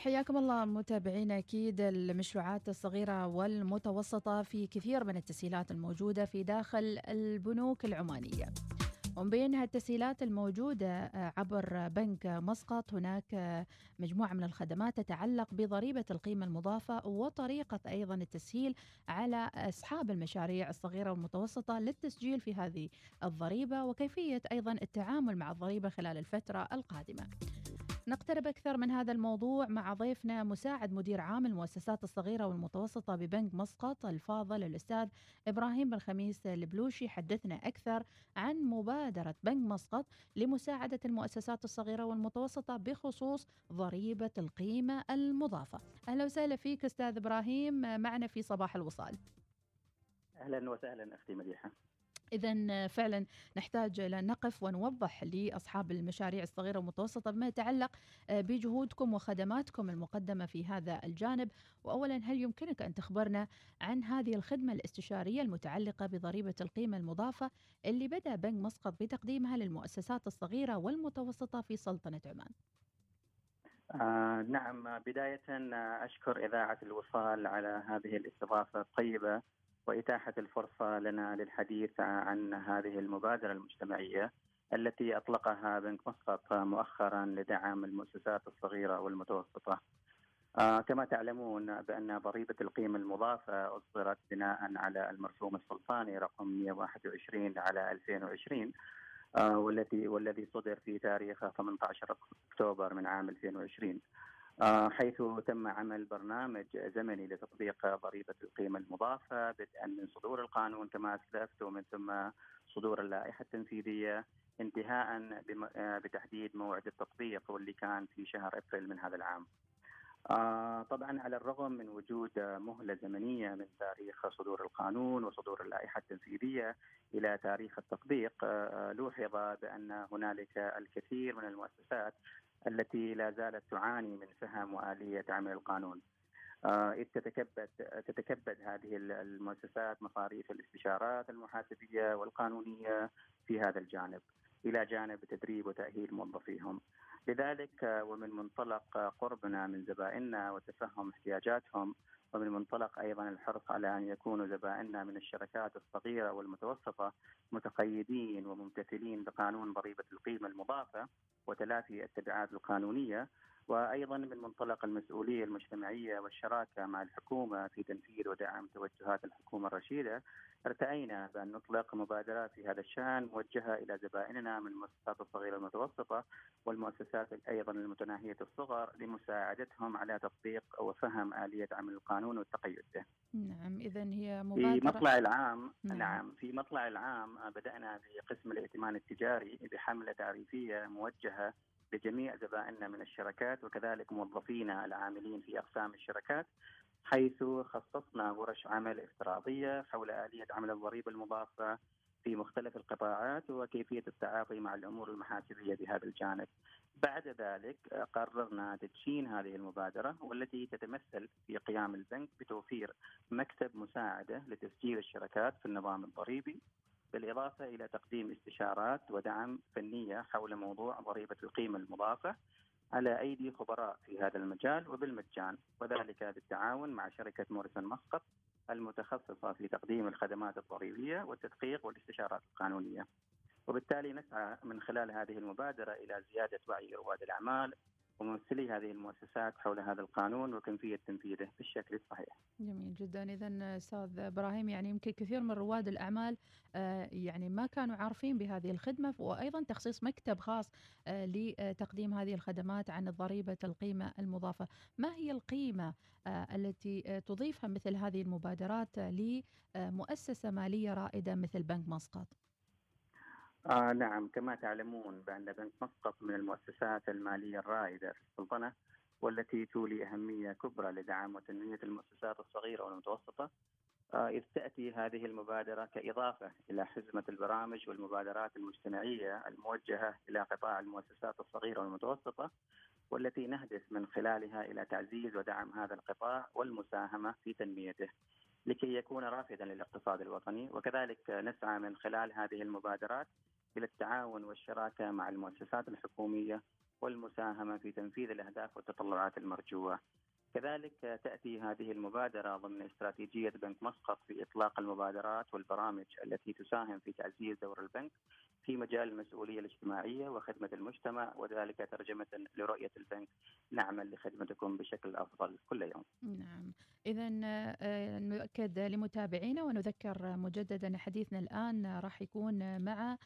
حياكم الله متابعينا أكيد المشروعات الصغيرة والمتوسطة في كثير من التسهيلات الموجودة في داخل البنوك العمانية. ومن بينها التسهيلات الموجودة عبر بنك مسقط هناك مجموعة من الخدمات تتعلق بضريبة القيمة المضافة وطريقة أيضا التسهيل على أصحاب المشاريع الصغيرة والمتوسطة للتسجيل في هذه الضريبة وكيفية أيضا التعامل مع الضريبة خلال الفترة القادمة. نقترب أكثر من هذا الموضوع مع ضيفنا مساعد مدير عام المؤسسات الصغيرة والمتوسطة ببنك مسقط الفاضل الأستاذ إبراهيم بن خميس البلوشي. حدثنا أكثر عن مبادرة بنك مسقط لمساعدة المؤسسات الصغيرة والمتوسطة بخصوص ضريبة القيمة المضافة. أهلا وسهلا فيك أستاذ إبراهيم معنا في صباح الوصال. أهلا وسهلا أختي مديحة. إذا فعلا نحتاج إلى نقف ونوضح لأصحاب المشاريع الصغيرة والمتوسطة بما يتعلق بجهودكم وخدماتكم المقدمة في هذا الجانب. وأولا هل يمكنك أن تخبرنا عن هذه الخدمة الاستشارية المتعلقة بضريبة القيمة المضافة اللي بدأ بنك مسقط بتقديمها للمؤسسات الصغيرة والمتوسطة في سلطنة عمان؟ آه نعم. بداية أشكر إذاعة الوصال على هذه الاستضافة الطيبة. وإتاحة الفرصة لنا للحديث عن هذه المبادرة المجتمعية التي أطلقها بنك مسقط مؤخرا لدعم المؤسسات الصغيرة والمتوسطة. آه كما تعلمون بأن ضريبة القيمة المضافة أصدرت بناء على المرسوم السلطاني رقم 121 على 2020 آه والتي والذي صدر في تاريخ 18 أكتوبر من عام 2020 حيث تم عمل برنامج زمني لتطبيق ضريبة القيمة المضافة بدءا من صدور القانون كما أسلفت ومن ثم صدور اللائحة التنفيذية انتهاء بتحديد موعد التطبيق واللي كان في شهر إبريل من هذا العام. طبعا على الرغم من وجود مهلة زمنية من تاريخ صدور القانون وصدور اللائحة التنفيذية إلى تاريخ التطبيق لوحظ بأن هنالك الكثير من المؤسسات التي لا زالت تعاني من فهم وآلية عمل القانون. إذ تتكبد تتكبد هذه المؤسسات مصاريف الاستشارات المحاسبية والقانونية في هذا الجانب إلى جانب تدريب وتأهيل موظفيهم. لذلك ومن منطلق قربنا من زبائننا وتفهم احتياجاتهم ومن منطلق أيضا الحرص على أن يكونوا زبائننا من الشركات الصغيرة والمتوسطة متقيدين وممتثلين بقانون ضريبة القيمة المضافة وتلافي التبعات القانونية. وأيضا من منطلق المسؤولية المجتمعية والشراكة مع الحكومة في تنفيذ ودعم توجهات الحكومة الرشيدة ارتأينا بأن نطلق مبادرات في هذا الشأن موجهة إلى زبائننا من المؤسسات الصغيرة المتوسطة والمؤسسات أيضا المتناهية الصغر لمساعدتهم على تطبيق وفهم آلية عمل القانون والتقيد به. نعم اذا هي مبادره في مطلع العام نعم, نعم في مطلع العام بدأنا بقسم الائتمان التجاري بحملة تعريفية موجهة لجميع زبائننا من الشركات وكذلك موظفينا العاملين في أقسام الشركات حيث خصصنا ورش عمل افتراضية حول آلية عمل الضريبة المضافة في مختلف القطاعات وكيفية التعاطي مع الأمور المحاسبيه بهذا الجانب. بعد ذلك قررنا تدشين هذه المبادرة والتي تتمثل في قيام البنك بتوفير مكتب مساعدة لتسجيل الشركات في النظام الضريبي بالإضافة إلى تقديم استشارات ودعم فنية حول موضوع ضريبة القيمة المضافة على أيدي خبراء في هذا المجال وبالمجان وذلك بالتعاون مع شركة موريسون مسقط المتخصصة في تقديم الخدمات الضريبية والتدقيق والاستشارات القانونية. وبالتالي نسعى من خلال هذه المبادرة إلى زيادة وعي رواد الأعمال وممثلي هذه المؤسسات حول هذا القانون وكيفية تنفيذه بالشكل الصحيح. جميل جدا، اذا أستاذ إبراهيم يعني يمكن كثير من رواد الأعمال يعني ما كانوا عارفين بهذه الخدمة وأيضا تخصيص مكتب خاص لتقديم هذه الخدمات عن ضريبه القيمة المضافة، ما هي القيمة التي تضيفها مثل هذه المبادرات لمؤسسة مالية رائدة مثل بنك مسقط؟ آه نعم كما تعلمون بأن بنك مسقط من المؤسسات المالية الرائدة في السلطنة والتي تولي أهمية كبرى لدعم وتنمية المؤسسات الصغيرة والمتوسطة. آه إذ تأتي هذه المبادرة كإضافة إلى حزمة البرامج والمبادرات المجتمعية الموجهة إلى قطاع المؤسسات الصغيرة والمتوسطة والتي نهدف من خلالها إلى تعزيز ودعم هذا القطاع والمساهمة في تنميته. لكي يكون رافدا للاقتصاد الوطني وكذلك نسعى من خلال هذه المبادرات إلى التعاون والشراكة مع المؤسسات الحكومية والمساهمة في تنفيذ الأهداف والتطلعات المرجوة. كذلك تأتي هذه المبادرة ضمن استراتيجية بنك مسقط في إطلاق المبادرات والبرامج التي تساهم في تعزيز دور البنك في مجال المسؤولية الاجتماعية وخدمة المجتمع وذلك ترجمة لرؤية البنك نعمل لخدمتكم بشكل أفضل كل يوم. نعم، اذا آه، نؤكد لمتابعينا ونذكر مجددا حديثنا الآن راح يكون مع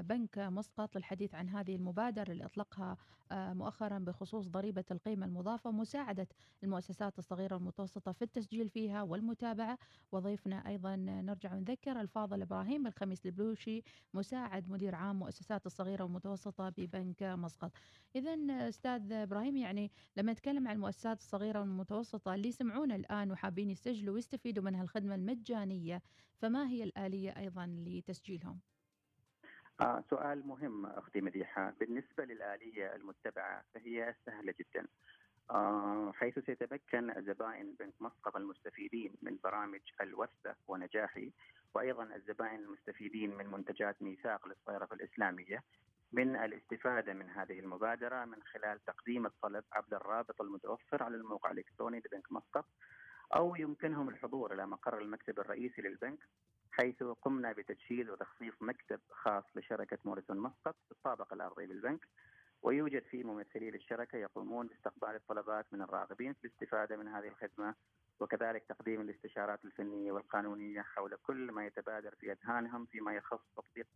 بنك مسقط للحديث عن هذه المبادرة اللي أطلقها آه، مؤخرا بخصوص ضريبة القيمة المضافة ومساعدة المؤسسات الصغيرة والمتوسطة في التسجيل فيها والمتابعة وضيفنا أيضا نرجع ونذكر الفاضل إبراهيم الخميس البلوشي مساعد مدير عام مؤسسات الصغيرة والمتوسطة ببنك مسقط إذا أستاذ إبراهيم يعني لما نتكلم عن المؤسسات الصغيرة والمتوسطة اللي يسمعونا الآن وحابين يسجلوا ويستفيدوا من هالخدمة المجانية فما هي الآلية أيضا لتسجيلهم؟ آه سؤال مهم أختي مديحة. بالنسبة للآلية المتبعة فهي سهلة جدا. آه حيث سيتمكن زبائن بنك مسقط المستفيدين من برامج الوثبة ونجاحي وأيضا الزبائن المستفيدين من منتجات ميثاق للصيرفة الإسلامية من الاستفادة من هذه المبادرة من خلال تقديم الطلب عبر الرابط المتوفر على الموقع الإلكتروني لبنك مسقط أو يمكنهم الحضور إلى مقر المكتب الرئيسي للبنك حيث قمنا بتجهيز وتخصيص مكتب خاص لشركة موريسون مسقط في الطابق الأرضي بالبنك ويوجد فيه ممثلي للشركة يقومون باستقبال الطلبات من الراغبين في الاستفادة من هذه الخدمة وكذلك تقديم الاستشارات الفنية والقانونية حول كل ما يتبادر في أذهانهم فيما يخص تطبيق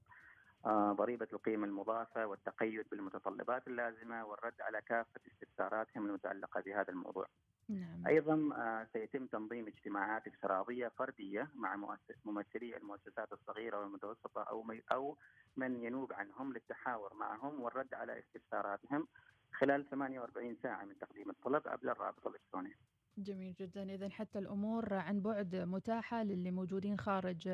آه، ضريبة القيمة المضافة والتقيد بالمتطلبات اللازمة والرد على كافة استفساراتهم المتعلقة بهذا الموضوع. نعم. أيضا آه، سيتم تنظيم اجتماعات افتراضية فردية مع ممثلي المؤسسات الصغيرة والمتوسطة أو أو من ينوب عنهم للتحاور معهم والرد على استفساراتهم خلال 48 ساعة من تقديم الطلب عبر الرابط الإلكتروني. جميل جدا. إذا حتى الأمور عن بعد متاحة للي موجودين خارج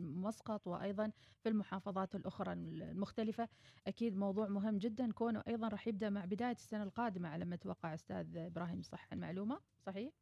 مسقط وأيضا في المحافظات الأخرى المختلفة. أكيد موضوع مهم جدا. كونه أيضا راح يبدأ مع بداية السنة القادمة على ما أتوقع أستاذ إبراهيم. صح المعلومة؟ صحيح؟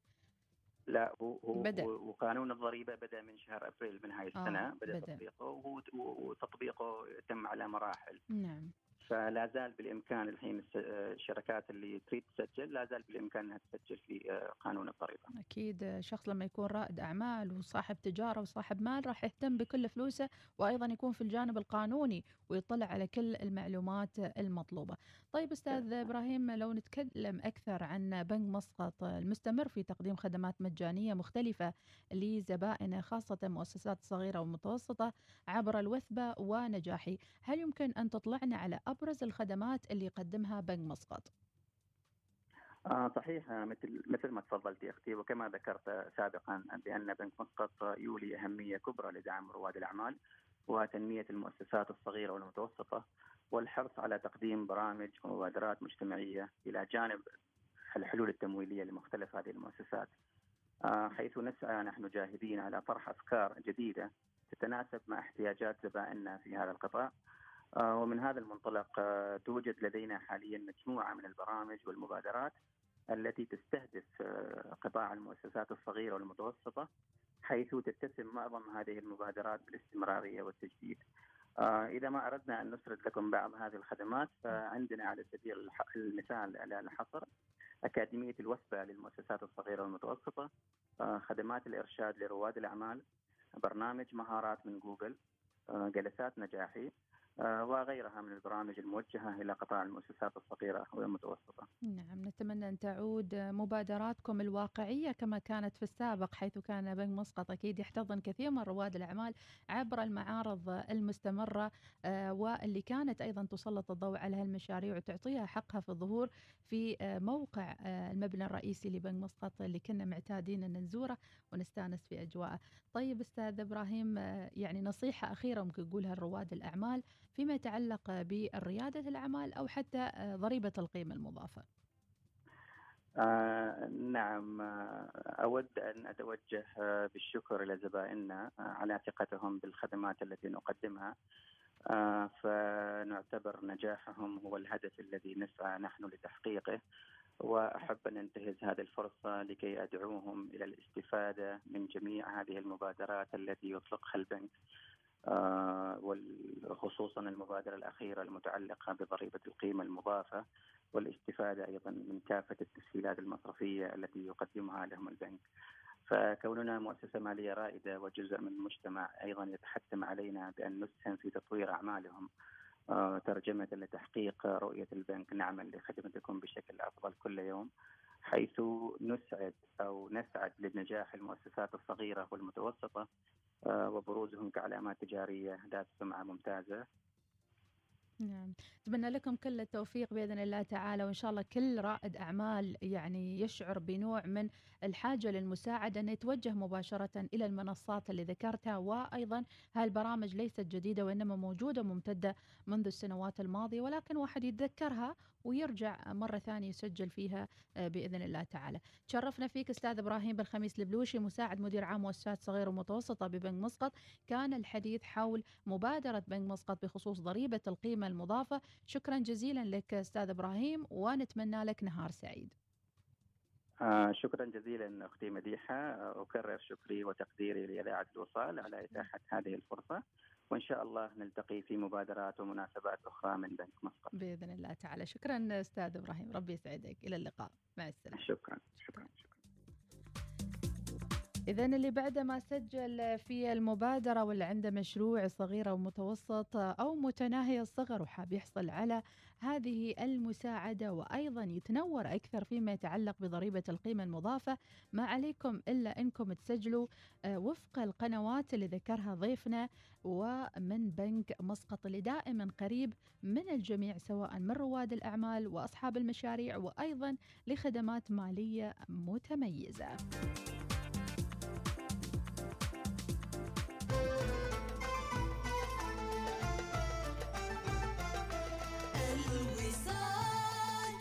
لا هو هو بدأ. وقانون الضريبة بدأ من شهر أبريل من هاي السنة. آه بدأ, بدأ. تطبيقه وتطبيقه تم على مراحل. نعم. فلا زال بالإمكان الحين الشركات اللي تريد تسجل لا زال بالإمكان إنها تسجل في آه، قانون الضريبه. أكيد شخص لما يكون رائد أعمال وصاحب تجارة وصاحب مال راح يهتم بكل فلوسه وأيضا يكون في الجانب القانوني ويطلع على كل المعلومات المطلوبة. طيب أستاذ إبراهيم لو نتكلم أكثر عن بنك مسقط المستمر في تقديم خدمات مجانية مختلفة لزبائنه خاصة مؤسسات صغيرة ومتوسطة عبر الوثبة ونجاحي، هل يمكن أن تطلعنا على أبرز الخدمات اللي يقدمها بنك مسقط؟ آه صحيح مثل مثل ما تفضلتي أختي وكما ذكرت سابقا بأن بنك مسقط يولي أهمية كبرى لدعم رواد الأعمال وتنمية المؤسسات الصغيرة والمتوسطة والحرص على تقديم برامج ومبادرات مجتمعية إلى جانب الحلول التمويلية لمختلف هذه المؤسسات. آه حيث نسعى نحن جاهدين على طرح أفكار جديدة تتناسب مع احتياجات زبائننا في هذا القطاع آه، ومن هذا المنطلق آه، توجد لدينا حاليا مجموعة من البرامج والمبادرات التي تستهدف آه، قطاع المؤسسات الصغيرة والمتوسطة حيث تتسم معظم هذه المبادرات بالاستمرارية والتجديد. إذا ما أردنا أن نسرد لكم بعض هذه الخدمات فعندنا على سبيل المثال على الحصر أكاديمية الوثبه للمؤسسات الصغيرة والمتوسطة، خدمات الإرشاد لرواد الأعمال، برنامج مهارات من جوجل، جلسات نجاحي، آه، وغيرها من البرامج الموجهة إلى قطاع المؤسسات الصغيرة والمتوسطة. نعم نتمنى أن تعود مبادراتكم الواقعية كما كانت في السابق حيث كان بنك مسقط أكيد يحتضن كثير من رواد الأعمال عبر المعارض المستمرة آه، واللي كانت أيضا تسلط الضوء على هالمشاريع وتعطيها حقها في الظهور في آه، موقع المبنى الرئيسي لبنك مسقط اللي كنا معتادين أن نزوره ونستأنس في أجواءه. طيب أستاذ إبراهيم يعني نصيحة أخيرة ممكن نقولها لرواد الأعمال فيما يتعلق بريادة الأعمال أو حتى آه، ضريبة القيمة المضافة. آه نعم. آه، أود أن أتوجه آه، بالشكر إلى زبائننا على ثقتهم بالخدمات التي نقدمها. آه فنعتبر نجاحهم هو الهدف الذي نسعى نحن لتحقيقه. وأحب أن أنتهز هذه الفرصة لكي أدعوهم إلى الاستفادة من جميع هذه المبادرات التي يطلقها البنك. وخصوصا المبادرة الأخيرة المتعلقة بضريبة القيمة المضافة والاستفادة أيضا من كافة التسهيلات المصرفية التي يقدمها لهم البنك. فكوننا مؤسسة مالية رائدة وجزء من المجتمع أيضا يتحتم علينا بأن نسهم في تطوير أعمالهم. آه، ترجمة لتحقيق رؤية البنك نعمل لخدمتكم بشكل أفضل كل يوم حيث نسعد أو نسعد لنجاح المؤسسات الصغيرة والمتوسطة آه، وبروزهم كعلامات تجارية ذات سمعة ممتازة. نعم. أتمنى لكم كل التوفيق بإذن الله تعالى وإن شاء الله كل رائد أعمال يعني يشعر بنوع من الحاجة للمساعدة أن يتوجه مباشرة إلى المنصات اللي ذكرتها. وأيضا هالبرامج ليست جديدة وإنما موجودة ممتدة منذ السنوات الماضية ولكن واحد يتذكرها ويرجع مرة ثانية يسجل فيها آه، بإذن الله تعالى. تشرفنا فيك أستاذ إبراهيم بالخميس البلوشي مساعد مدير عام مؤسسات صغيرة ومتوسطة ببنك مسقط. كان الحديث حول مبادرة بنك مسقط بخصوص ضريبة القيمة المضافة. شكرا جزيلا لك أستاذ إبراهيم ونتمنى لك نهار سعيد. آه شكرا جزيلا أختي مديحة. أكرر شكري وتقديري لإذاعة الوصال على إتاحة هذه الفرصة. وإن شاء الله نلتقي في مبادرات ومناسبات أخرى من بنك مسقط. بإذن الله تعالى، شكرا أستاذ إبراهيم، ربي يسعدك، إلى اللقاء، مع السلامة. شكرا شكرا شكرا. إذا اللي بعد ما سجل في المبادرة واللي عنده مشروع صغير أو متوسط أو متناهي الصغر وحاب يحصل على هذه المساعدة وأيضا يتنور أكثر فيما يتعلق بضريبة القيمة المضافة ما عليكم إلا أنكم تسجلوا آه، وفق القنوات اللي ذكرها ضيفنا ومن بنك مسقط اللي دائما قريب من الجميع سواء من رواد الأعمال وأصحاب المشاريع وأيضا لخدمات مالية متميزة.